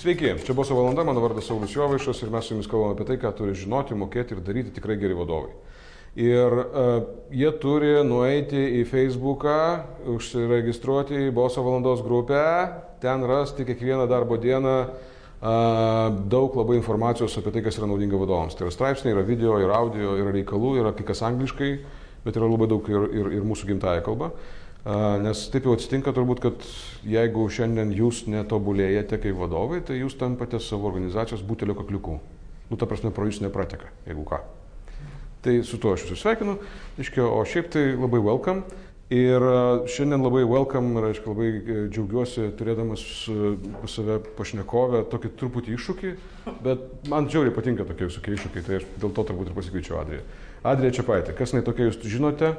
Sveiki, čia buvo valanda, mano vardas Saulis Jovaišas ir mes su jumis kalbame apie tai, ką turi žinoti, mokėti ir daryti tikrai geri vadovai. Ir uh, jie turi nueiti į Facebooką, užsiregistruoti į Boso valandos grupę, ten rasti kiekvieną darbo dieną uh, daug labai informacijos apie tai, kas yra naudinga vadovams. Tai yra straipsniai, yra video, yra audio, yra reikalų, yra kai kas angliškai, bet yra labai daug ir, ir, ir mūsų gimtaja kalba. Nes taip jau atsitinka turbūt, kad jeigu šiandien jūs netobulėjate kaip vadovai, tai jūs tampate savo organizacijos butelio kakliukų. Nu, ta prasme, pro jūs neprateka, jeigu ką. Tai su tuo aš jūs sveikinu. Iškia, o šiaip tai labai welcome. Ir šiandien labai welcome, aš labai e, džiaugiuosi turėdamas pas save pašnekovę tokį truputį iššūkį, bet man džiauriai patinka tokie visokie iššūkiai, tai aš dėl to turbūt ir pasikviečiau Adriją. Adrija Čiapaitė, kas jinai tokia jūs žinote,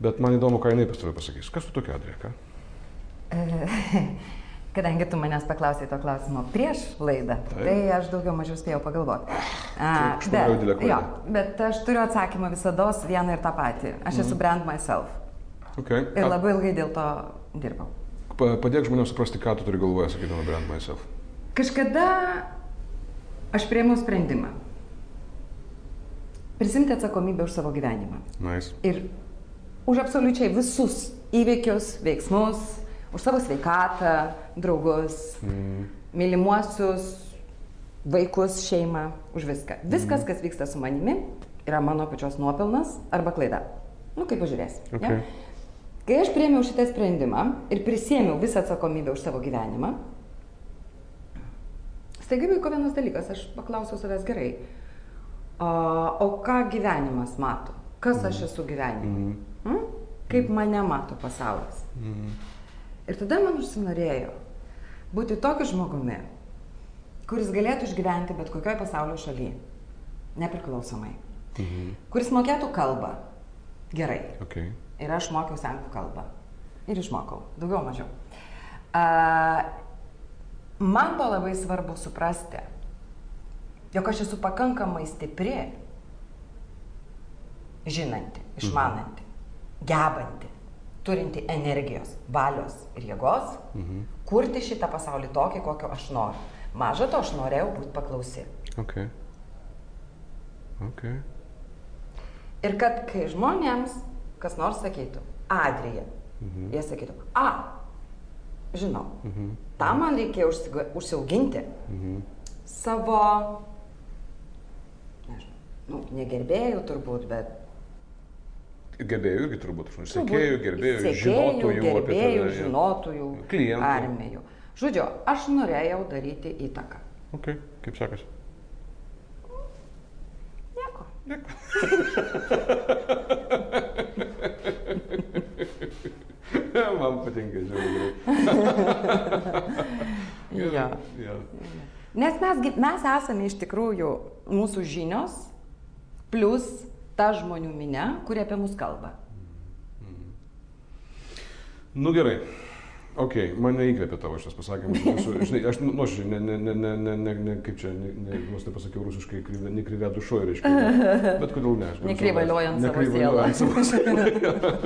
bet man įdomu, ką jinai pas tave pasakys. Kas tu tokia, Adrija? Kadangi tu manęs paklausai to klausimo prieš laidą, Taip. tai aš daugiau mažiau spėjau pagalvoti. A, bet, jo, bet aš turiu atsakymą visada vieną ir tą patį. Aš esu mm. brand myself. Okay. Ir labai ilgai dėl to dirbau. Padėk žmonėms suprasti, ką tu turi galvoje, sakydama brand myself. Kažkada aš prieimu sprendimą. Prisimti atsakomybę už savo gyvenimą. Nice. Ir už absoliučiai visus įvykius, veiksmus, už savo sveikatą, draugus, mm. mylimuosius, vaikus, šeimą, už viską. Viskas, mm. kas vyksta su manimi, yra mano pačios nuopelnas arba klaida. Nu, kaip pažiūrėsi. Okay. Ja? Kai aš priemiau šitą sprendimą ir prisėmiau visą atsakomybę už savo gyvenimą, staiga vyko vienas dalykas, aš paklausiau savęs gerai, o, o ką gyvenimas mato, kas aš mhm. esu gyvenime. Mm. Hmm? Kaip mane mato pasaulis. Mhm. Ir tada man užsinorėjo būti tokiu žmogumi, kuris galėtų išgyventi bet kokioje pasaulio šalyje, nepriklausomai. Mhm. Kuris mokėtų kalbą gerai. Okay. Ir aš mokiausi anglų kalbą. Ir išmokau, daugiau mažiau. Uh, man buvo labai svarbu suprasti, jog aš esu pakankamai stipri, žinanti, išmananti, gebanti, turinti energijos, valios ir jėgos, mhm. kurti šitą pasaulį tokį, kokio aš noriu. Maža to, aš norėjau būti paklausi. Okay. Okay. Ir kad kai žmonėms kas nors sakytų, Adrija, mhm. jie sakytų, a, žinau, mhm. tam man reikėjo užsiauginti mhm. savo, nežinau, nu, negerbėjų turbūt, bet Gerbėjų irgi turbūt, sekėjų, gerbėjų, sekėjų, žinotojų, gerbėjų, žinotojų, klientų. armijų. Žodžiu, aš norėjau daryti įtaką. Ok, kaip sekasi? Nieko. Nieko. Man patinka, žiūrėjau. ja. ja. Nes mes, mes esame iš tikrųjų mūsų žinios plus ta žmonių minė, kurie apie mus kalba. Nu gerai. Ok, mane įkvėpė tavo šitas pasakymas. Žinai, aš nuoširdžiai, ne, ne, ne, ne, ne, ne, kaip čia, ne, ne, nors nepasakiau rusiškai, nekrivė dušoje, reiškia. Bet kodėl ne? Nekrivaliuojant savo sielą.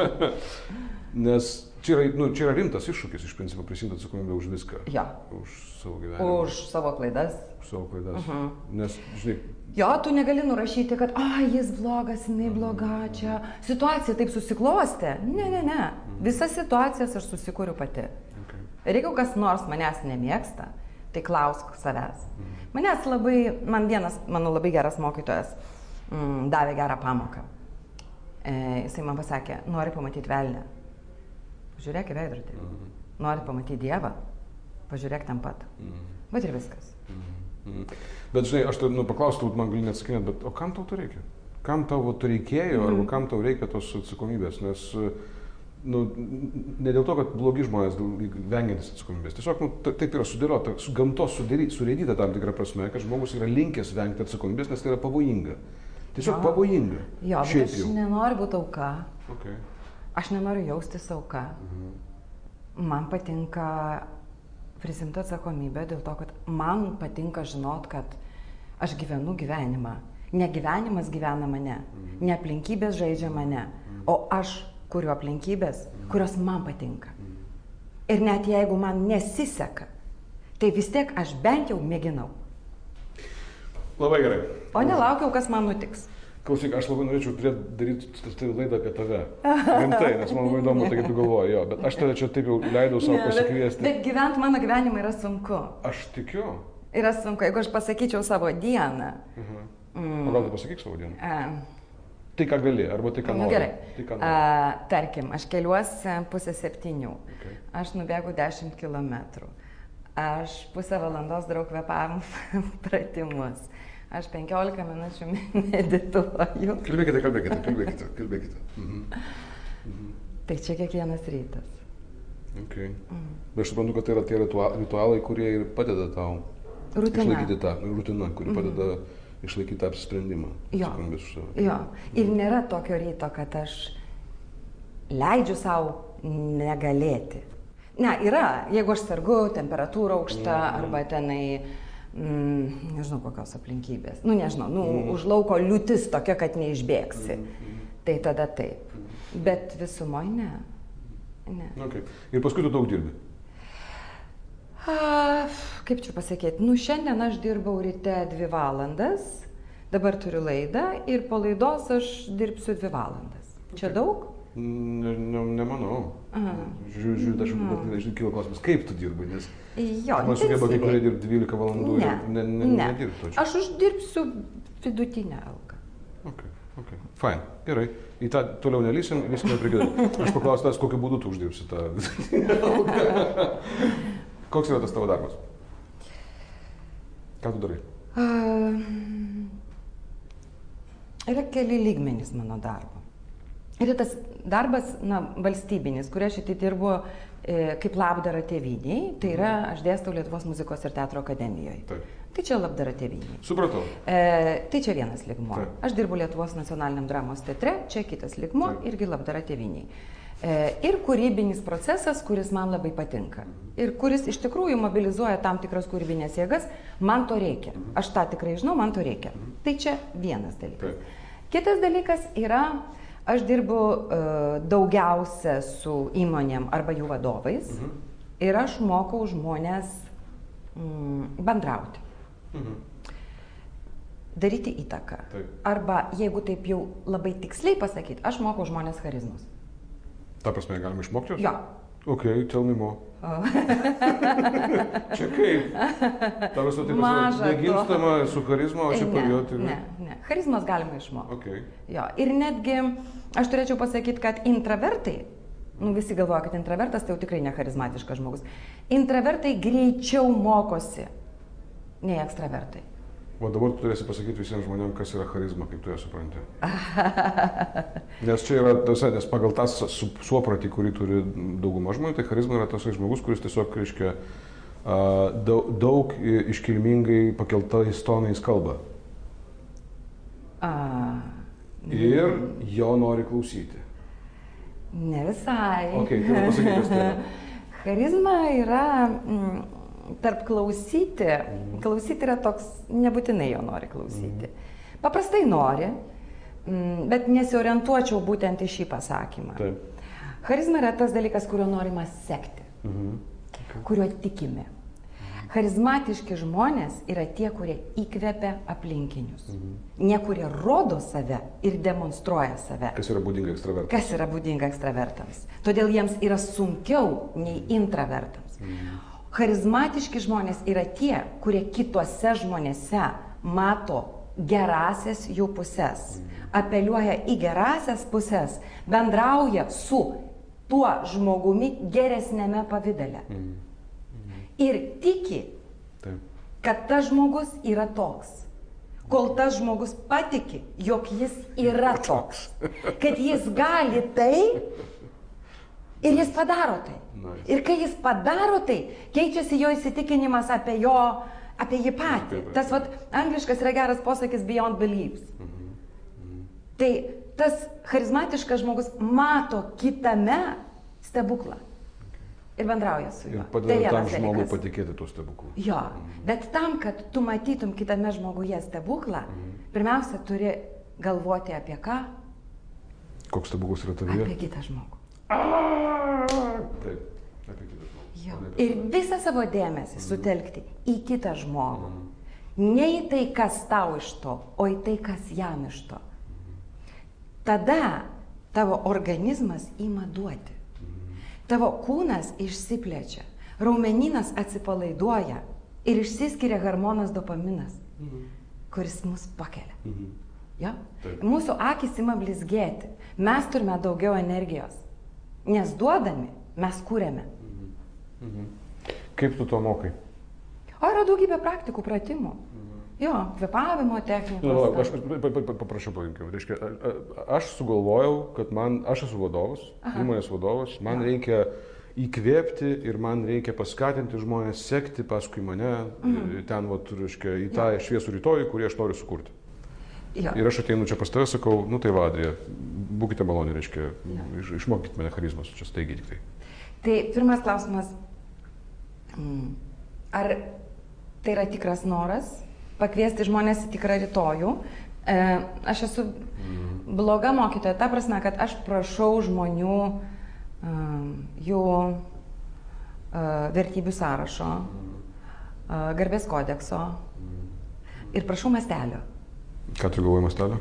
Nes čia yra, nu, čia yra rimtas iššūkis iš principo prisimti atsakomybę už viską. Ja. Už savo gyvenimą. Už savo klaidas. Už savo klaidas. Uh -huh. Nes, žinai, Jo, tu negali nurašyti, kad, a, jis blogas, jinai bloga, čia situacija taip susiklostė. Ne, ne, ne. Visas situacijas aš susikūriu pati. Okay. Ir jeigu kas nors manęs nemėgsta, tai klausk savęs. Mhm. Manęs labai, man vienas, mano labai geras mokytojas, mm, davė gerą pamoką. E, jisai man pasakė, nori pamatyti velnę. Pažiūrėk į veidrodį. Mhm. Nori pamatyti Dievą. Pažiūrėk ten pat. Mhm. Bet ir viskas. Mhm. Mhm. Bet žinai, aš tai nu, paklausiu, man gali neatsakinėti, bet o kam tau to reikia? Kam tau to reikėjo, mhm. arba kam tau reikia tos atsakomybės? Nes nu, ne dėl to, kad blogi žmonės vengiantis atsakomybės. Tiesiog nu, taip yra sudėliota, su gamtos surėdyta tam tikrą prasme, kad žmogus yra linkęs vengti atsakomybės, nes tai yra pavojinga. Tiesiog jo. pavojinga. Jo, bet aš jau. nenoriu būti auka. Okay. Aš nenoriu jaustis auka. Mhm. Man patinka prisimti atsakomybę dėl to, kad man patinka žinot, kad aš gyvenu gyvenimą. Ne gyvenimas gyvena mane, mhm. ne aplinkybės žaidžia mane, mhm. o aš kuriu aplinkybės, mhm. kurios man patinka. Ir net jeigu man nesiseka, Tai vis tiek aš bent jau mėginau. Labai gerai. O nelaukiau, kas man nutiks. Klausyk, aš labai norėčiau turėti daryti tai laidą apie tave. Rimtai, nes man labai įdomu, tai kaip tu galvoji, jo, bet aš tave čia taip jau leidau savo Ne, bet, pasikviesti. bet gyventi mano gyvenimą yra sunku. Aš tikiu. Yra sunku, jeigu aš pasakyčiau savo dieną. Mhm. Mm. O gal tu pasakyk savo dieną? A, Tai ką gali, arba tai ką nu, nori. gerai. Tai ką A, nori. tarkim, aš keliuosi pusę septynių. Okay. Aš nubėgu 10 km. Aš pusę valandos darau kvepavimo pratimus. Aš 15 minučių medituoju. Kalbėkite, kalbėkite, kalbėkite, kalbėkite. Mhm. Tai čia kiekvienas rytas. Okay. Mm. Bet aš suprantu, kad tai yra tie ritua- ritualai, kurie ir padeda tau Rutina. išlaikyti tą rutiną, kuri padeda išlaikyti tą apsisprendimą. Jo. Jo. Ir nėra tokio ryto, kad aš leidžiu savo negalėti. Ne, yra, jeigu aš sergu, temperatūra aukšta arba tenai, mm, nežinau kokios aplinkybės. Nu, nežinau, nu, už lauko liūtis tokia, kad neišbėgsi. Tai tada taip. Bet visumoje ne. ne. Okay. Ir paskui tu daug dirbi. A, kaip čia pasakyti, nu šiandien aš dirbau ryte dvi valandas, dabar turiu laidą ir po laidos aš dirbsiu dvi valandas. Čia daug? Ne, ne, nemanau. Žiūriu, žiūriu, aš mm. žinai, kyla klausimas, kaip tu dirbi, nes Jo, man sugeba kai kurie dirbti 12 valandų Ne, ir ne, ne, ne. nedirbti. Aš uždirbsiu vidutinę algą. Okay, okay. Fine, gerai. Į tą toliau nelysim, lysime prie kito. Aš paklausiu tas, kokiu būdu tu uždirbsi tą. Koks yra tas tavo darbas? Ką tu darai? A, yra keli lygmenys mano darbo. Ir tas darbas, na, valstybinis, kurį aš įtai dirbu e, kaip labdara tėviniai, tai yra, aš dėstau Lietuvos muzikos ir teatro akademijoje. Taip. Tai čia labdara tėviniai. Supratau. E, tai čia vienas ligmuo. Taip. Aš dirbu Lietuvos nacionaliniam dramos teatre, čia kitas ligmuo, Taip. irgi labdara tėviniai. E, ir kūrybinis procesas, kuris man labai patinka. Ir kuris iš tikrųjų mobilizuoja tam tikras kūrybinės jėgas, man to reikia. Aš tą tikrai žinau, man to reikia. Tai čia vienas dalykas. Taip. Kitas dalykas yra, aš dirbu e, daugiausia su įmonėm arba jų vadovais Mhm. ir aš mokau žmonės mm, bendrauti Mhm. daryti įtaką. Taip. Arba, jeigu taip jau labai tiksliai pasakyti, aš mokau žmonės charizmus. Ta prasme, galima išmokti? Jo. Ok, tell me more. Čia kaip? Ta prasme, tai Maža negimstama su charizma, o čia ne, pavijoti. ne, ne. Charizmas galima išmokti. Ok. Jo. Ir netgi aš turėčiau pasakyti, kad intravertai, nu visi galvoja, kad intravertas tai jau tikrai ne charizmatiškas žmogus. Intravertai greičiau mokosi nei ekstravertai. O dabar tu turėsi pasakyti visiems žmonėms, kas yra charizma, kaip tu ją supranti. Nes čia yra, tasa, nes pagal tą su- suopratį, kurį turi dauguma žmonių, tai charizma yra tas žmogus, kuris tiesiog, reiškia, daug, daug iškilmingai pakeltais tonais kalba. A, Ir jo nori klausyti. ne visai. Ok, tai. Charizma yra mm, tarp klausyti. Klausyti yra toks, nebūtinai jo nori klausyti. Paprastai nori, mm, bet nesiorientuočiau būtent į šį pasakymą. Taip. Charizma yra tas dalykas, kurio norima sekti, Mhm. kuriuo tikime. Charizmatiški žmonės yra tie, kurie įkvepia aplinkinius. Ne kurie rodo save ir demonstruoja save. Kas yra būdinga ekstravertui? Kas yra būdinga ekstravertams. Todėl jiems yra sunkiau nei intravertams. Charizmatiški žmonės yra tie, kurie kituose žmonėse mato gerasias jų pusės, apeliuoja į gerasias pusės, bendrauja su tuo žmogumi geresnėme pavydale. Ir tiki, kad tas žmogus yra toks. Kol tas žmogus patiki, jog jis yra toks. Kad jis gali tai ir jis padaro tai. Nice. Ir kai jis padaro tai, keičiasi jo įsitikinimas apie jo, apie jį patį. Taip, taip. Tas vat, angliškas yra geras posakis beyond beliefs. Tai tas charizmatiškas žmogus mato kitame stebuklą. Ir bendrauja su juo. Ir Tai padeda vienas tam žmogui patikėti tuo stebuklu. Jo, bet tam, kad tu matytum kitame žmoguje stebuklą, pirmiausia, turi galvoti apie ką? Koks stebuklas yra tavyje? Apie kitą žmogų. Taip. Apie kitą žmogų. Ir visą savo dėmesį sutelkti į kitą žmogų. Ne į tai, kas tau iš to, o į tai, kas jam iš to. Tada tavo organizmas ima duoti. Tavo kūnas išsiplečia, raumeninas atsipalaiduoja ir išsiskiria hormonas dopaminas, kuris mus pakelia. Mhm. Ja? Taip. Mūsų akis ima blizgėti. Mes turime daugiau energijos. Nes duodami mes kūrėme. Kaip tu to mokai? O yra daugybė praktikų, pratimų. Jo, kvepavimo technikos. Nu, ten. aš pa- pa- pa- paprašau paimkim. Reiškia, aš sugalvojau, kad man, aš esu vadovas, Aha. įmonės vadovas, man reikia įkvėpti ir man reikia paskatinti žmonės sekti paskui mane mhm. ten, vat, reiškia, į tą šviesų rytojų, kurį aš noriu sukurti. Jo. Ir aš ateinu čia pas tave, sakau, nu tai vadrė, būkite maloni, reiškia, iš, išmokykite mane charizmas, čia staigiai tik tai. Tai pirmas klausimas. mm, Ar tai yra tikras noras pakviesti žmonės į tikrą rytojų? E, aš esu bloga mokytoja, ta prasme, kad aš prašau žmonių um, jų uh, vertybių sąrašo, uh, garbės kodekso ir prašau mastelio. Ką tu galvoji mastelio?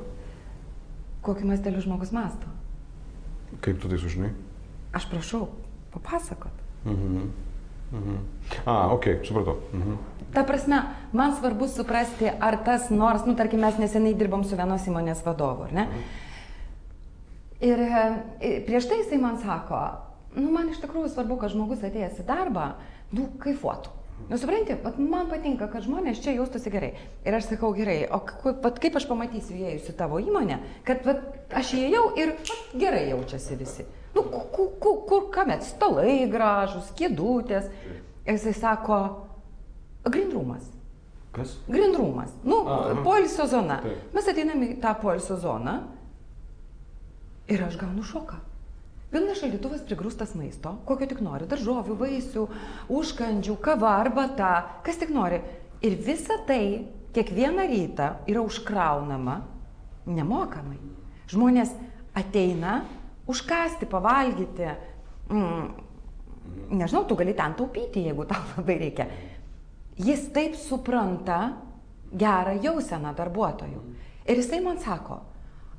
Kokiu masteliu žmogus masto? Kaip tu tai sužinai? Aš prašau papasakot. Mhm. Mhm. A, ok, supratau. Mhm. Ta prasme, man svarbu suprasti, ar tas nors, nu, tarkim, mes neseniai dirbom su vienos įmonės vadovu, ar ne? Ir e, prieš tai jisai man sako, nu, man iš tikrųjų svarbu, kad žmogus atėjęs į darbą, nu, kaifuotų. Nu, supranti, vat man patinka, kad žmonės čia jaustųsi gerai. Ir aš sakau, gerai, o vat kaip aš pamatysiu įėjus į tavo įmonę, kad vat, aš įėjau ir vat, gerai jaučiasi visi. Nu, ku- ku- ku- kur kamet, stalai gražus, kėdutės. Ir jisai sako, grindrumas. Kas? Grindrumas. Nu, poilsio zona. Taip. Mes ateiname į tą poilsio zoną ir aš gaunu šoką. Pilnas šaldytuvas prigrūstas maisto, kokio tik nori, daržovių, vaisių, užkandžių, kava, arbata, kas tik nori. Ir visa tai kiekvieną rytą yra užkraunama nemokamai. Žmonės ateina užkasti, pavalgyti. Mm, nežinau, tu gali ten taupyti, jeigu tau labai reikia. Jis taip supranta gerą jauseną darbuotojų. Ir jisai man sako,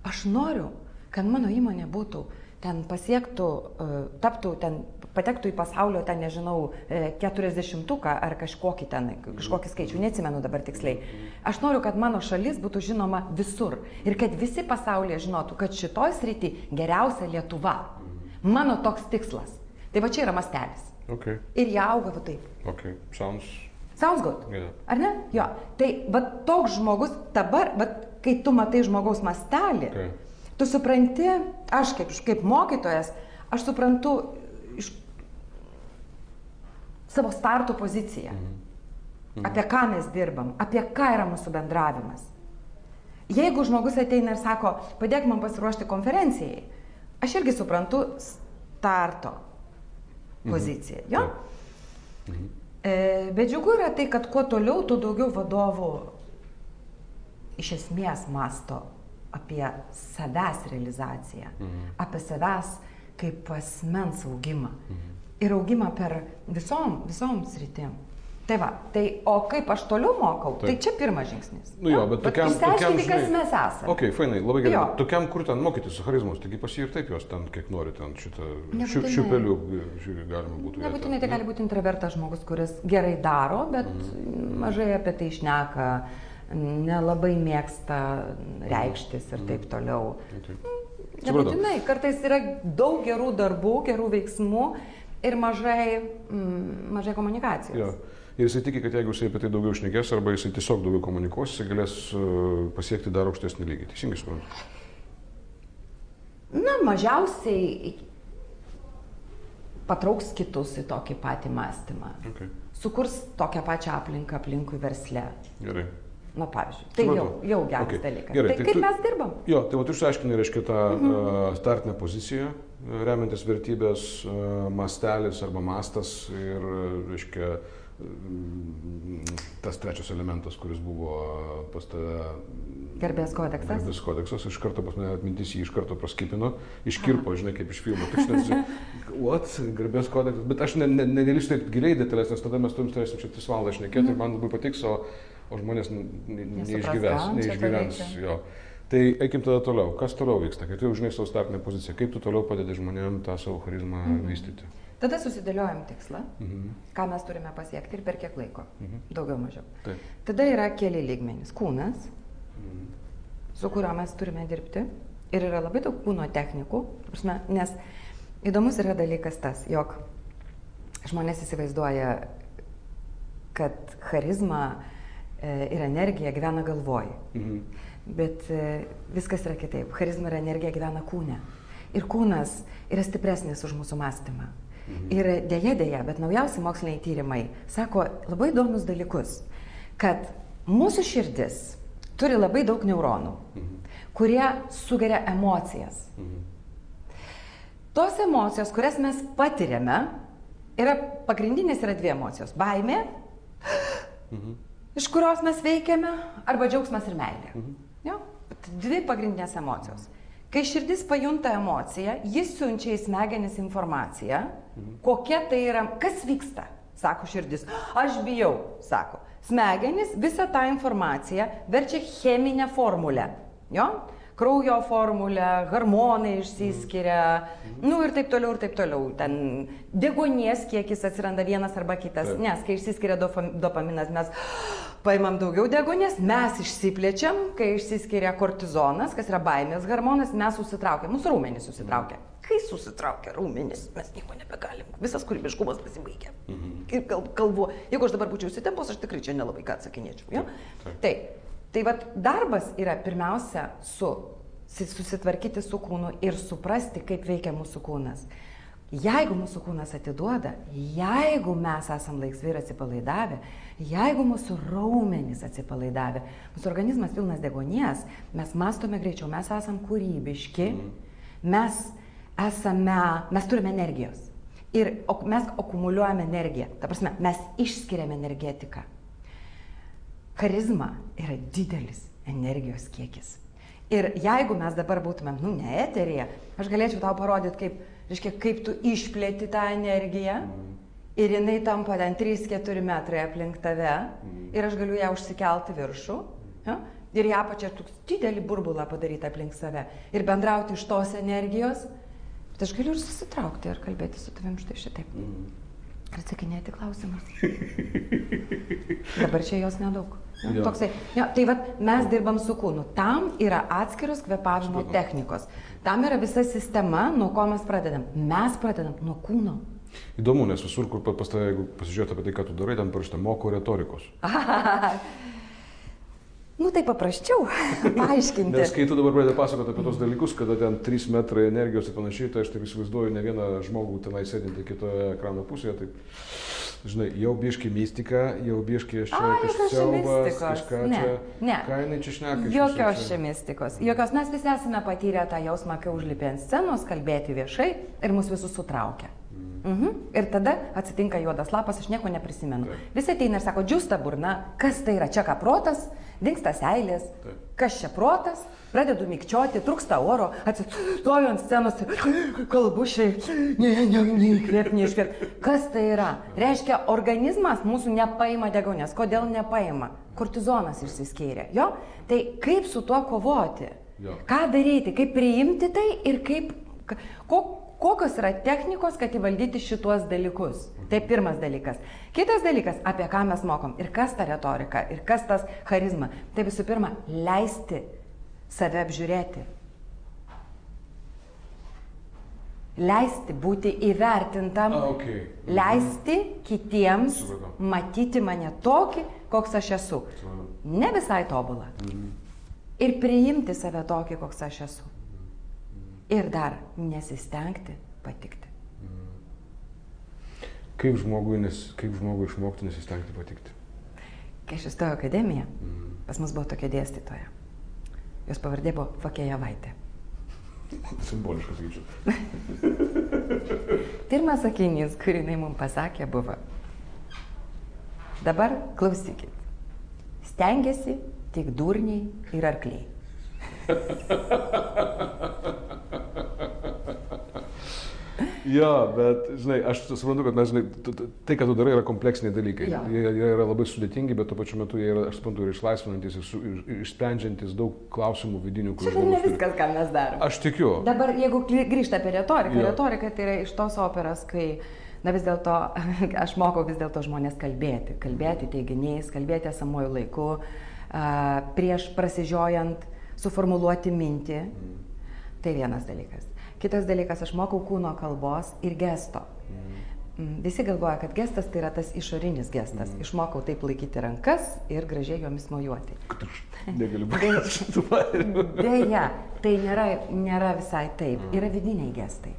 aš noriu, kad mano įmonė būtų ten pasiektų, e, taptų ten, patektų į pasaulio, ten nežinau, keturiasdešimtuką ar kažkokį ten, kažkokį skaičių, neatsimenu dabar tiksliai. Aš noriu, kad mano šalis būtų žinoma visur ir kad visi pasaulyje žinotų, kad šitoj srity geriausia Lietuva. Mano toks tikslas. Tai va čia yra mastelis. Ok, Ir jie auga va taip. ok, sounds. Sounds good. Yeah. Ar ne? Jo. Tai va toks žmogus dabar, va, kai tu matai žmogaus mastelį, Okay. Tu supranti, aš kaip, kaip mokytojas, aš suprantu iš savo starto poziciją. Apie ką mes dirbam, apie ką yra mūsų bendravimas. Jeigu žmogus ateina ir sako, padėk man pasiruošti konferencijai, aš irgi suprantu starto poziciją. Jo? E, bet džiugu yra tai, kad kuo toliau, tuo daugiau vadovų iš esmės masto apie savęs realizaciją, apie savęs kaip asmens augimą. Ir augimą per visom, visom sritim. Tai va, tai o kaip aš toliau mokau, tai Taip. čia pirmas žingsnis. Nu jo, bet tokiam... tokiam Išsiaiškinti, kas mes esame. Ok, fainai, labai gerai. Jo. Tokiam, kur ten mokytis su charizmos, taigi pas jį ir taip jos ten, kiek nori, ten šitą šiu, šiupelių, galima būtų. Nebūtinai tai gali būti intravertas žmogus, kuris gerai daro, bet mažai apie tai išneka, nelabai mėgsta reikštis ir taip toliau. Nebūtinai, kartais yra daug gerų darbų, gerų veiksmų ir mažai, mm, mažai komunikacijos. Jo. Ir jisai tiki, kad jeigu jisai apie tai daugiau šnekės arba jisai tiesiog daugiau komunikuos, jisai galės uh, pasiekti dar aukštesnį lygį. Teisingai suprantu. Na, mažiausiai patrauks kitus į tokį patį mąstymą. Okay. Sukurs tokią pačią aplinką aplinkui versle. Gerai. Na, pavyzdžiui, tai jau, Supratau. jau geras Okay. dalykas. Gerai, tai tai kaip tu- mes dirbam? Jo, tai va tu išsiaiškinai, reiškia, tą mhm. startinę poziciją, remiantis vertybės, e, mastelis arba mastas ir, reiškia, mm, tas trečias elementas, kuris buvo pas tave. Garbės kodeksas. Garbės kodeksas, iš karto pas mane atmintis jį iš karto praskipino, iškirpo, žinai, kaip iš filmo. Tik žinai, what, garbės kodeksas. Bet aš negaliu ne, ne, taip giliai detalės, nes tada mes turim turėsim čia 3 valandas šnekėti mm. ir man labai patiks, o, o žmonės neišgyvens. neišgyvens jo. Tai eikim tada toliau. Kas toliau vyksta? Kai tu jau žinai savo startinę poziciją, kaip tu toliau padedi žmonėm tą savo charizmą mm. vystyti? Tada susidėliojam tikslą, mhm. ką mes turime pasiekti ir per kiek laiko. Mhm. Daugiau mažiau. Taip. Tada yra keli lygmenys. Kūnas, mhm. su kuriuo mes turime dirbti. Ir yra labai daug kūno technikų. Nes įdomus yra dalykas tas, jog žmonės įsivaizduoja, kad charizma ir energija gyvena galvoj. Mhm. Bet e, viskas yra kitaip. Charizma ir energija gyvena kūne. Ir kūnas yra stipresnis už mūsų mąstymą. Mhm. Ir dėja, dėja, bet naujausi moksliniai tyrimai sako labai įdomus dalykus, kad mūsų širdis turi labai daug neuronų, mhm. kurie sugeria emocijas. Mhm. Tos emocijos, kurias mes patiriame, yra pagrindinės yra dvi emocijos - baimė, mhm. Iš kurios mes veikiame, arba džiaugsmas ir meilė. Mhm. Jo? Dvi pagrindinės emocijos. Kai širdis pajunta emociją, jis siunčia į smegenis informaciją, mhm. kokia tai yra, kas vyksta, sako širdis. Aš bijau, sako. Smegenis visą tą informaciją verčia cheminę formulę. Jo? kraujo formulę, hormonai išsiskiria, mm. nu ir taip toliau, ir taip toliau. Ten degonies kiekis atsiranda vienas arba kitas, taip. nes kai išsiskiria dopaminas, mes paimam daugiau degonės, mes išsiplečiam, kai išsiskiria kortizonas, kas yra baimės hormonas, mes susitraukiam, mūsų rūmenys susitraukia. Kai susitraukia rūmenys, mes nieko nebegalim, visas kūrybiškumas pasibaigia. Mhm. Ir kalbu, jeigu aš dabar būčiau įsitempus, aš tikrai čia nelabai ką atsakinėčiau. Ja? Taip. taip. Tai vad darbas yra pirmiausia su susitvarkyti su kūnu ir suprasti, kaip veikia mūsų kūnas. Jeigu mūsų kūnas atiduoda, jeigu mes esam laisvi ir atsipalaidavę, jeigu mūsų raumenys atsipalaidavę, mūsų organizmas pilnas degonies, mes mastome greičiau, mes esam kūrybiški, mes esame, mes turime energijos. Ir mes akumuliuojame energiją. Ta prasme, mes išskiriame energetiką. Charizma yra didelis energijos kiekis. Ir jeigu mes dabar būtumėm, nu, ne eterija, aš galėčiau tau parodyti, kaip reiškia, kaip tu išplėti tą energiją mm. ir jinai tampa ten 3-4 metrai aplink tave mm. ir aš galiu ją užsikelti viršų ja, ir ją pačią toks didelį burbulą padaryti aplink save ir bendrauti iš tos energijos, bet aš galiu ir susitraukti ir kalbėti su tavim štai šitaip. Mm. Ir atsakinėti klausimus. Dabar čia jos nedaug. Ja, toksai, ja, tai vat, mes dirbam su kūnu. Tam yra atskiros kvepavimo technikos. Tam yra visa sistema, nuo ko mes pradedam. Mes pradedam nuo kūno. Įdomu, nes visur, kur pas tave, jeigu pasižiūrėtum apie tai, ką tu darai, ten parašyta moko retorikos. Nu tai paprasčiau paaiškinti. Nes kai tu dabar pradedi pasakoti apie tos dalykus, kada ten 3 metrai energijos ir panašiai, tai aš taip įsivaizduoju ne vieną žmogų tenai sėdinti kitoje ekrano pusėje, tai žinai, jau biški mistika, jau biški aš čia kažkas siaubas, kažką ne, čia. Ne. Ką jinai čia šneka? Jokios čia mistikos. Jokios mes visi esame patyrę tą jausmą, kai užlipė ant scenos, kalbėti viešai ir mus visus sutraukia. Mhm. Ir tada atsitinka juodas lapas, aš nieko neprisimenu. Taip. Visi ateina ir sako, džiūsta burna, kas tai yra, čia ką protas, dinksta seilės, Taip. kas čia protas, pradedu mikčioti, trūksta oro, atsistoju ant scenos, kalbu šiai, ne, ne, neįkvėp, neiškvėp. Kas tai yra? Reiškia, organizmas mūsų nepaima degonės. Kodėl nepaima? Kortizonas išsiskyrė. Jo? Tai kaip su tuo kovoti? Jo. Ką daryti? Kaip priimti tai ir kaip... Ko, kokios yra technikos, kad įvaldyti šituos dalykus. Tai pirmas dalykas. Kitas dalykas, apie ką mes mokom ir kas ta retorika, ir kas tas charizma. Tai visų pirma, leisti save apžiūrėti. Leisti būti įvertintam, A, okay. mhm. leisti kitiems Supratau. matyti mane tokį, koks aš esu. Ne visai tobulą. Mhm. Ir priimti save tokį, koks aš esu. Ir dar nesistengti patikti. Kaip žmogui, nes, kaip žmogui išmokti nesistengti patikti? Kai aš įstojau akademiją, mhm. pas mus buvo tokia dėstytoja. Jos pavardė buvo Fakėjavaitė. Simboliškas sakyčiau. Pirmas sakinys, kurį jinai mums pasakė, buvo, Dabar klausykit. Stengiasi tik durniai ir arkliai. Jo, bet, žinai, aš suprantu, kad mes, žinai, tai, ką tu darai, yra kompleksiniai dalykai. Jo. Jie, jie yra labai sudėtingi, bet tuo pačiu metu jie yra, aš suprantu, ir išlaisvinantis, ir, su, ir išsprendžiantis daug klausimų vidinių, kuriuos dar ne viskas, ką mes darome. Aš tikiu. Dabar, jeigu grįžta apie retoriką, Jo. retorika tai yra iš tos operos, kai, na vis dėlto, aš mokau vis dėlto žmonės kalbėti, kalbėti teiginiais, kalbėti esamojų laiku, prieš prasižiojant, suformuluoti mintį. Tai vienas dalykas. Kitas dalykas, aš mokau kūno kalbos ir gesto. Mm, Visi galvoja, kad gestas tai yra tas išorinis gestas. Išmokau taip laikyti rankas ir gražiai jomis mojuoti. Negaliu būti. Deja, tai nėra, nėra visai taip. Yra vidiniai gestai.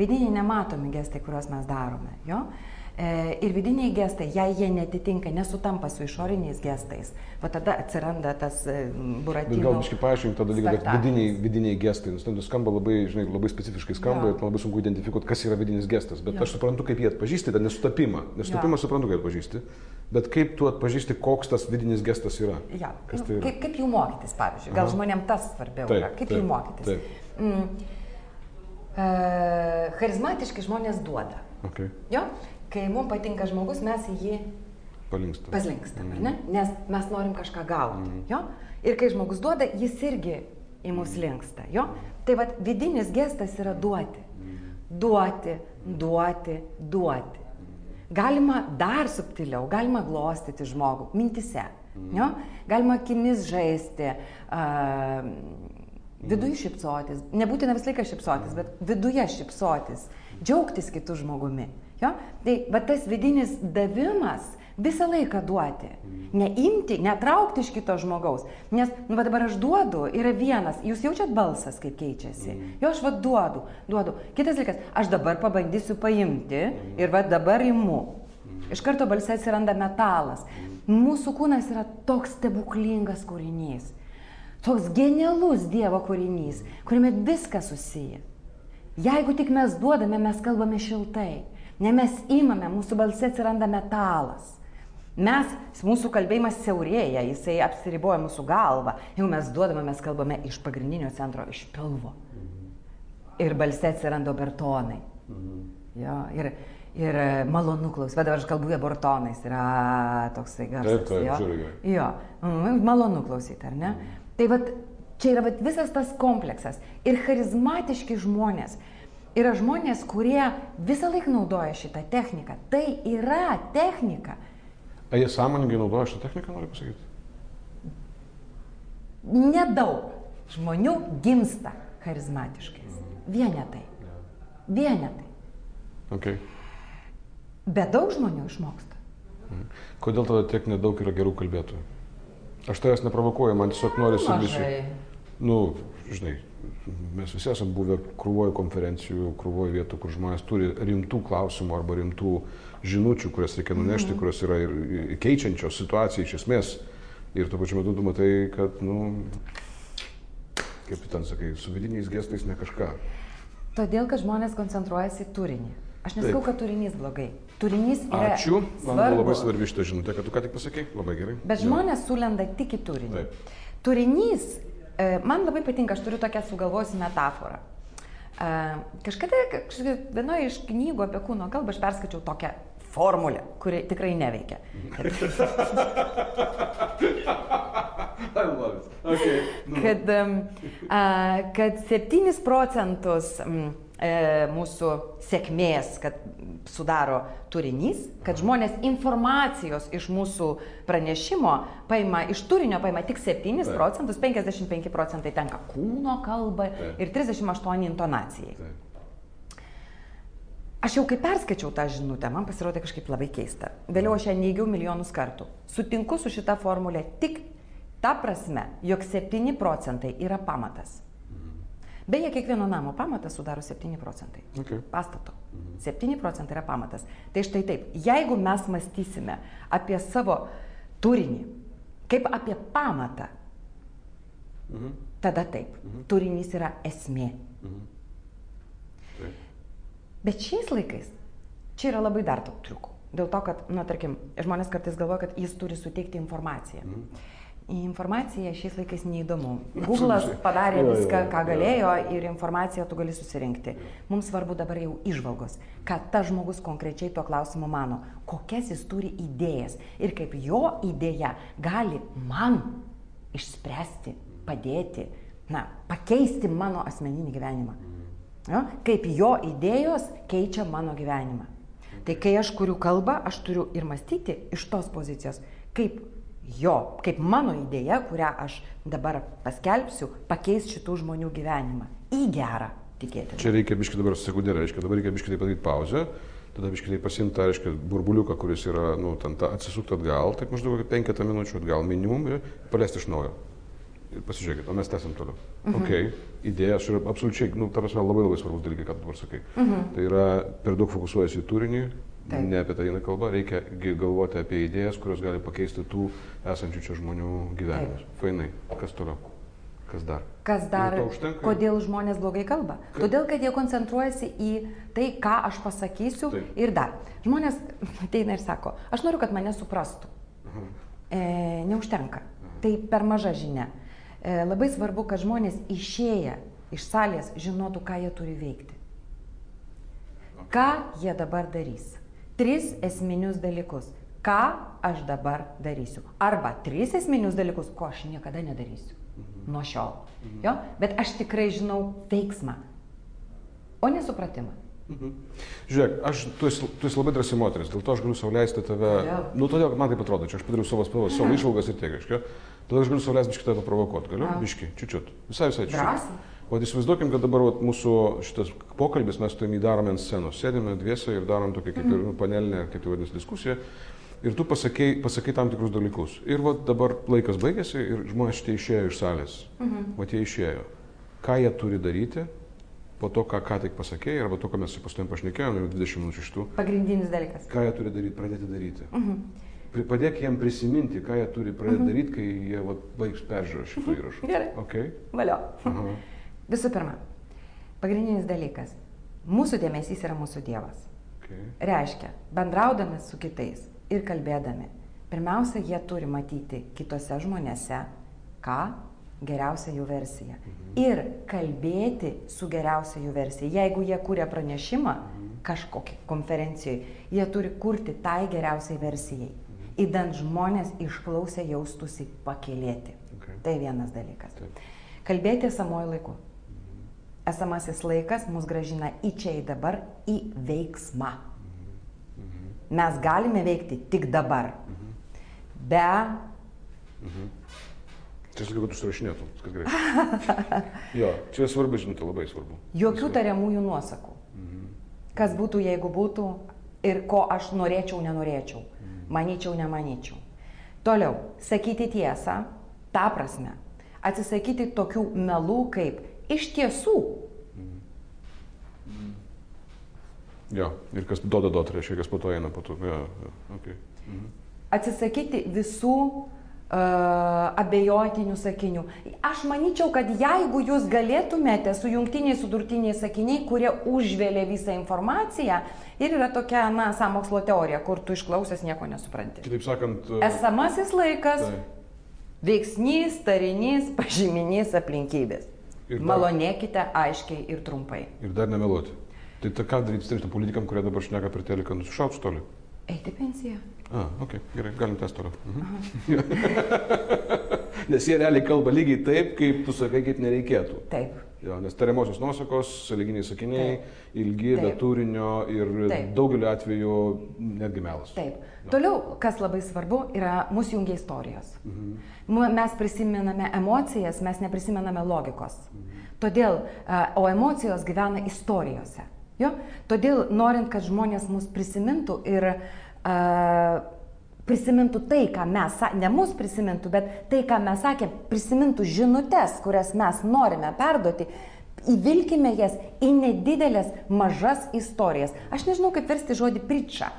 Vidiniai nematomi gestai, kuriuos mes darome. Jo? E, ir vidiniai gestai, jei jie netitinka, nesutampa su išoriniais gestais, va tada atsiranda tas e, Bet buratino. gal biškai paaiškink tą dalyką, kad vidiniai, vidiniai gestai, tai skamba labai, žinai, labai specifiškai skamba Jo. ir labai sunku identifikuoti, kas yra vidinis gestas. Bet Jo. aš suprantu, kaip jie atpažįsti tą nesutapimą. Nesutapimą suprantu, kaip atpažįsti. Bet kaip tu atpažįsti, koks tas vidinis gestas yra? Ja. Kas tai yra? Kaip, kaip jų mokytis, pavyzdžiui. Gal Aha. žmonėm tas svarbiau Taip, yra. Kaip taip, jų mokytis. taip. Mm. E, charizmatiški žmonės duoda. Okay. Jo? Kai mums patinka žmogus, mes į jį Palinksta. Paslinkstam, ar ne? Nes mes norim kažką gauti. Jo? Ir kai žmogus duoda, jis irgi į mus linksta. Jo? Tai vad vidinis gestas yra duoti. Duoti, duoti, duoti. Galima dar subtiliau, galima glostyti žmogų mintise. Jo? Galima akimis žaisti, uh, viduje šipsotis. Nebūtina visą laiką šipsotis, bet viduje šipsotis. Džiaugtis kitų žmogumi. Jo? Tai va tas vidinis davimas visą laiką duoti. Neimti, netraukti iš kito žmogaus. Nes, nu, va dabar aš duodu, yra vienas, jūs jaučiat balsas, kaip keičiasi. Jo, aš va duodu, duodu. Kitas dalykas, aš dabar pabandysiu paimti ir va dabar imu. Iš karto balse atsiranda metalas. Mūsų kūnas yra toks stebuklingas kūrinys. Toks genialus Dievo kūrinys, kuriame viskas susiję. Jeigu tik mes duodame, mes kalbame šiltai. Ne mes įmame, mūsų balse atsiranda metalas. Mes, mūsų kalbėjimas siaurėja, jisai apsiriboja mūsų galvą. Jeigu mes duodame, mes kalbame iš pagrindinio centro, iš pilvo. Ir balse atsiranda obertonai. Jo, ir, ir malonu klausyti. Bet dabar aš kalbu abortonais, yra toksai garsas. Taip, taip, jo. žiauriai gerai. Jo, mm, malonu klausyti, ar ne? Tai vat, čia yra vat, visas tas kompleksas. Ir charizmatiški žmonės. Yra žmonės, kurie visą laiką naudoja šitą techniką. Tai yra technika. A jie sąmoningai naudoja šitą techniką, noriu pasakyti? Nedaug žmonių gimsta charizmatiškais. Vienetai. Vienetai. Okay. Bet daug žmonių išmoksta. Kodėl tada tiek nedaug yra gerų kalbėtojų? Aš tavęs neprovokuoju, man tiesiog norisi. Mažai. Nu, žinai, mes visi esame buvę krūvoje konferencijų, krūvoje vietų, kur žmonės turi rimtų klausimų arba rimtų žinučių, kurias reikia nunešti, kurios yra ir keičiančios situaciją iš esmės. Ir tuo pačiu metu tu matai, kad, nu, kaip ten sakai, su vidiniais gestais ne kažką. Todėl, kad žmonės koncentruojasi į turinį. Aš nesakau, kad turinys blogai. Turinys yra. Ačiū, man buvo labai svarbu. svarbi šitą žinutę, kad tu ką tik pasakei, labai gerai. Bet žmonės sulenda tik į turinį. Taip. Turinys, man labai patinka, aš turiu tokią sugalvojusi metaforą. E, Kažkada kažkada vienoje iš knygų apie kūno kalbą aš perskaičiau tokią formulę, kuri tikrai neveikia. Okay. Kad, em, a, kad 7 procentus e, mūsų sėkmės, kad sudaro turinys, kad žmonės informacijos iš mūsų pranešimo paima, iš turinio paima tik 7 Taip. procentus, 55 procentai tenka kūno kalbai ir 38 intonacijai. Taip. Aš jau kai perskaičiau tą žinutę, man pasirodė kažkaip labai keista. Vėliau aš ją neigiau milijonus kartų. Sutinku su šita formulė tik ta prasme, jog 7 procentai yra pamatas. Beje, kiekvieno namo pamatas sudaro 7 procentai. Okay. Pastato. 7 procentai yra pamatas. Tai štai taip, jeigu mes mąstysime apie savo turinį, kaip apie pamatą, Mhm. tada taip, turinys yra esmė. Taip. Bet šiais laikais čia yra labai dar daug triukų. Dėl to, kad, na, tarkim, žmonės kartais galvoja, kad jis turi suteikti informaciją. Mhm. Informacija šiais laikais neįdomu. Google'as padarė viską, ką galėjo ir informaciją tu gali susirinkti. Mums svarbu dabar jau išvalgos, ką tas žmogus konkrečiai tuo klausimu mano, kokias jis turi idėjas ir kaip jo idėja gali man išspręsti, padėti, na, pakeisti mano asmeninį gyvenimą. Jo? Kaip jo idėjos keičia mano gyvenimą. Tai kai aš kuriu kalbą, aš turiu ir mąstyti iš tos pozicijos, kaip jo, kaip mano idėja, kurią aš dabar paskelbsiu, pakeis šitų žmonių gyvenimą į gerą, tikėtina. Čia reikia biškai dabar sekundėlę, reiškia, dabar reikia biškai tai padaryti pauzę, tada biškai tai pasimti tą, reiškia, burbuliuką, kuris yra, nu, ten ta, atsisukti atgal, taip maždaug penketą minučių atgal minimum ir paleisti iš naujo. Ir pasižiūrėkit, o mes tęsim toliau. Mhm. Ok, idėjas yra absoliučiai, nu, ta prasme, labai labai svarbus dalykai, ką tu dabar sakai. Mhm. Tai yra per daug fokusuojasi į turinį, Taip. ne apie tai eina kalba, reikia galvoti apie idėjas, kurios gali pakeisti tų esančių čia žmonių gyvenimus. Fainai, kas toliau? Kas dar? Kas dar? Kodėl žmonės blogai kalba? Ka- Todėl, kad jie koncentruojasi į tai, ką aš pasakysiu Taip. ir dar. Žmonės ateina ir sako, aš noriu, kad mane suprastų. Aha. E, neužtenka. Tai per maža žinia. E, labai svarbu, kad žmonės išėję iš salės žinotų, ką jie turi veikti. Ką jie dabar darys? Tris esminius dalykus. Ką aš dabar darysiu? Arba tris esminius dalykus, ko aš niekada nedarysiu. Nuo šiol. Jo? Bet aš tikrai žinau veiksmą, o nesupratimą. Mhm. Žiūrėk, aš, tu esi, tu esi labai drąsi moteris, dėl to aš galiu sauliaisti tave. Kodėl? Nu, todėl, kad man taip atrodo, čia aš padariau savo spalvas, savo išvalgas ir tiek, reiškia. Todėl aš galiu sauliaisti biškį tave provokuoti, galiu? A. Biškį, čiučiut. Visai, visai čiučiut. Drąsiai. O įsivaizduokim, kad dabar vat, mūsų šitas pokalbis mes tuim jį darome ant scenos. Sėdime dviese ir darom tokią kaip ir nu, panelinę, kaip tai vadinasi, diskusiją. Ir tu pasakai, pasakai tam tikrus dalykus. Ir vat, dabar laikas baigėsi ir žmonės šitie išėjo iš salės. Mhm. Vat jie išėjo. Ką jie turi daryti po to, ką ką tik pasakėjai, arba to, ką mes pastovim pašnekėjome, jau 20 minučių iš tų. Pagrindinis dalykas. Ką jie turi daryti, pradėti daryti. Pri- Padėk jiem prisiminti, ką jie turi pradėti daryti, kai jie vat, baigs peržiūrą šito įrašo. Gerai. Okay. Valio. Aha. Visų pirma, pagrindinis dalykas. Mūsų dėmesys yra mūsų Dievas. Okay. Reiškia, bendraudami su kitais ir kalbėdami, pirmiausia, jie turi matyti kitose žmonėse, ką geriausia jų versija. Ir kalbėti su geriausia jų versija. Jeigu jie kūrė pranešimą kažkokį konferencijoje, jie turi kurti tai geriausiai versijai. Įdant žmonės išklausę jaustųsi pakėlėti. Okay. Tai vienas dalykas. Taip. Kalbėti esamoju laiku. Esamasis laikas mus gražina į čia, į dabar, į veiksmą. Mes galime veikti tik dabar. Be Čia sakiau, kad užsirašinėtum, viskas gerai. jo, čia svarbu žinoti, labai svarbu. jokių tariamųjų nuosakų. Kas būtų, jeigu būtų ir ko aš norėčiau, nenorėčiau. Manyčiau, nemanyčiau. Toliau, sakyti tiesą, tą prasme. Atsisakyti tokių melų kaip iš tiesų. Jo, ir kas duoda duot, reiškia, kas po to eina po to. Jo, jo, okay. mhm. atsisakyti visų uh, abejotinių sakinių. Aš manyčiau, kad jeigu jūs galėtumėte su jungtiniai sudurtiniai sakiniai, kurie užvėlė visą informaciją ir yra tokia, na, samokslo teorija, kur tu išklausęs nieko nesupranti. Kitaip sakant, e, Esamasis laikas, tai, veiksnys, tarinys, pažyminys, aplinkybės. Ir dar- Malonėkite aiškiai ir trumpai. ir dar nemeluoti. Tai ta, ką daryti tais politikam, kurie dabar šneka per teleką, nusišaut toli? Eiti pensiją. A, ok, gerai, galim tęsti toliau. Mhm. Nes jie realiai kalba lygiai taip, kaip tu sakai, kaip nereikėtų. Taip. Jo, nes tariamosios nuosakos, sąlyginiai sakiniai, ilgi, be Taip. turinio ir Taip. daugeliu atveju netgi melas. Taip. Toliau, kas labai svarbu, yra mūsų jungia istorijos. Mu- Mes prisimename emocijas, mes neprisimename logikos. Todėl, a, o emocijos gyvena istorijose. Jo? Todėl, norint, kad žmonės mus prisimintų ir a, prisimintų tai, ką mes, ne mus prisimintų, bet tai, ką mes sakėm, prisimintų žinutes, kurias mes norime perduoti, įvilkime jas į nedidelės, mažas istorijas. Aš nežinau, kaip versti žodį pričą.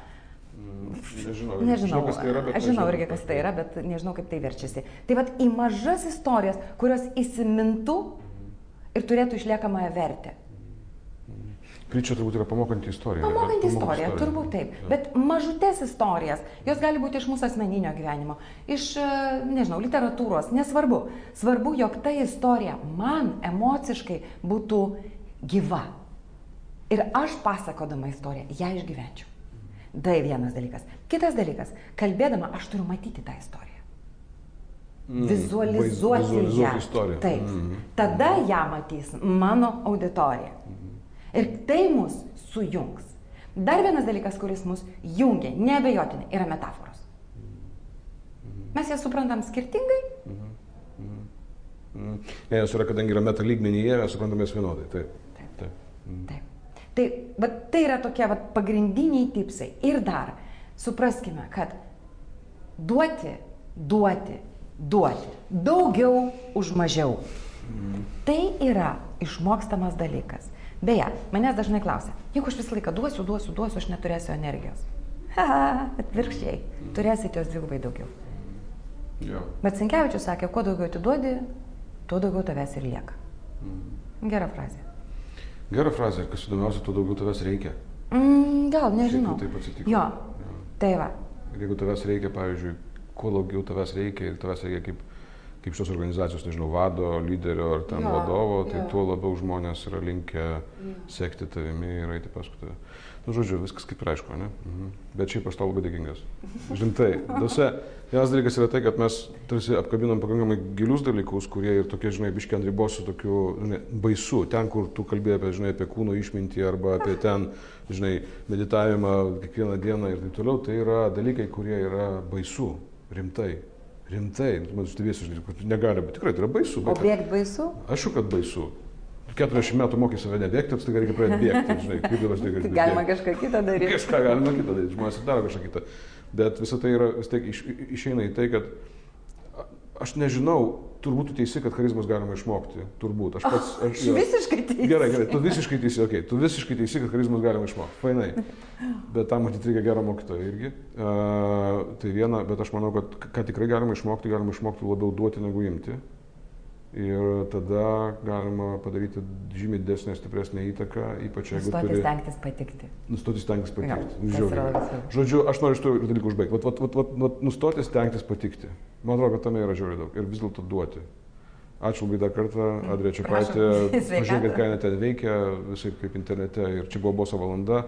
Nežinau, Nežinau, kas tai yra, bet aš žinau irgi, kas tai yra, bet nežinau, kaip tai verčiasi. Tai vad į mažas istorijas, kurios įsimintų ir turėtų išliekamąją vertę. Kryčia turbūt yra pamokanti istorija. Pamokanti istorija, turbūt taip. Ja. Bet mažutės istorijas, jos gali būti iš mūsų asmeninio gyvenimo, iš, e, nežinau, literatūros, nesvarbu. Svarbu, jog ta istorija man emociškai būtų gyva. Ir aš pasakodama istoriją, ją išgyvenčiau. Tai vienas dalykas. Kitas dalykas, kalbėdama, aš turiu matyti tą istoriją. Mm, vizualizuoti vizualizuoti ją. istoriją. Taip. Mhm. Tada ją matys mano auditorija. Ir tai mus sujungs. Dar vienas dalykas, kuris mus jungia, neabejotinai, yra metaforos. Mes jas suprantam skirtingai. Mm. Ne, jos yra, kadangi yra meta lygmenyje, mes suprantame jas vienodai. Taip. Taip. Taip. Taip. Tai, vat, tai yra tokie vat, pagrindiniai tipsai. Ir dar supraskime, kad duoti, duoti, duoti daugiau už mažiau. Tai yra išmokstamas dalykas. Beje, manęs dažnai klausia, jeigu aš visą laiką duosiu, duosiu, duosiu, aš neturėsiu energijos. Haha, atvirkščiai, turėsite jos dvigubai daugiau. Jo. Bet Sinkevičius sakė, kuo daugiau atiduodi, tuo daugiau tavęs ir lieka. Gera frazė. Gera frazė, kas įdomiausia, tuo daugiau tavęs reikia. Mm, gal, nežinau. Taip atsitiko. Jo, Jo. tai va. Ir jeigu tavęs reikia, pavyzdžiui, kuo daugiau tavęs reikia ir tavęs reikia kaip, kaip šios organizacijos, nežinau, vado, lyderio ar ten Jo, vadovo, tai jo. tuo labiau žmonės yra linkę sekti tavimi ir eiti paskui tave. Nu, žodžiu, viskas kaip ir aišku, ne? Mhm. Bet šiaip aš tau labai dėkingas. Žintai, dose, vienas dalykas yra tai, kad mes tarsi apkabinam pakankamai gilius dalykus, kurie ir tokie, žinai, biškiai ant ribos su tokiu, žinai, baisu. Ten, kur tu kalbėjai apie, žinai, apie kūno išmintį arba apie ten, žinai, meditavimą kiekvieną dieną ir taip toliau, tai yra dalykai, kurie yra baisu, rimtai. Rimtai, man stebėsiu, žinai, kad negali, bet tikrai tai yra baisu. O bėgti baisu? aišku, kad baisu. 40 metų mokė save nebėgti, tai reikia pradėti bėgti, žinai, kaip dabar aš tai Galima kažką kitą daryti. Kažką galima kitą daryti, žmonės ir daro kažką kitą. Bet visą tai yra, vis tiek iš, išeina į tai, kad aš nežinau, turbūt tu teisi, kad charizmas galima išmokti. Turbūt. Aš pats. Aš, Aš visiškai teisi. Gerai, gerai, tu visiškai teisi, okei, okay, tu visiškai teisi, kad charizmas galima išmokti. Fainai. Bet tam matyti reikia gero mokytojo irgi. Uh, tai viena, bet aš manau, kad ką tikrai galima išmokti, galima išmokti labiau duoti negu imti. Ir tada galima padaryti žymiai didesnę, stipresnę įtaką, ypač jeigu Nustoti turi... stengtis patikti. Nustoti stengtis patikti. Tas Žiauriai. Žodžiu, aš noriu iš tų dalykų užbaigti. Vat, vat, vat, vat, vat, nustoti stengtis patikti. Man atrodo, kad tame yra žiauriai daug. Ir vis dėlto duoti. Ačiū labai dar kartą, Adrija Čiapaitė. Pažiūrėkit, ką ten veikia, visai kaip internete. Ir čia buvo boso valanda.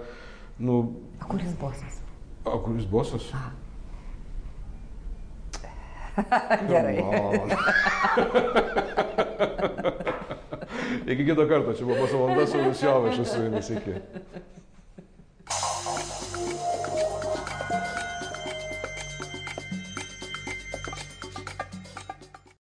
Nu, O kuris bosas? o kuris bosas? Gerai. iki kito karto, čia buvo pasvalandas su Jusiovaišu su jumis iki.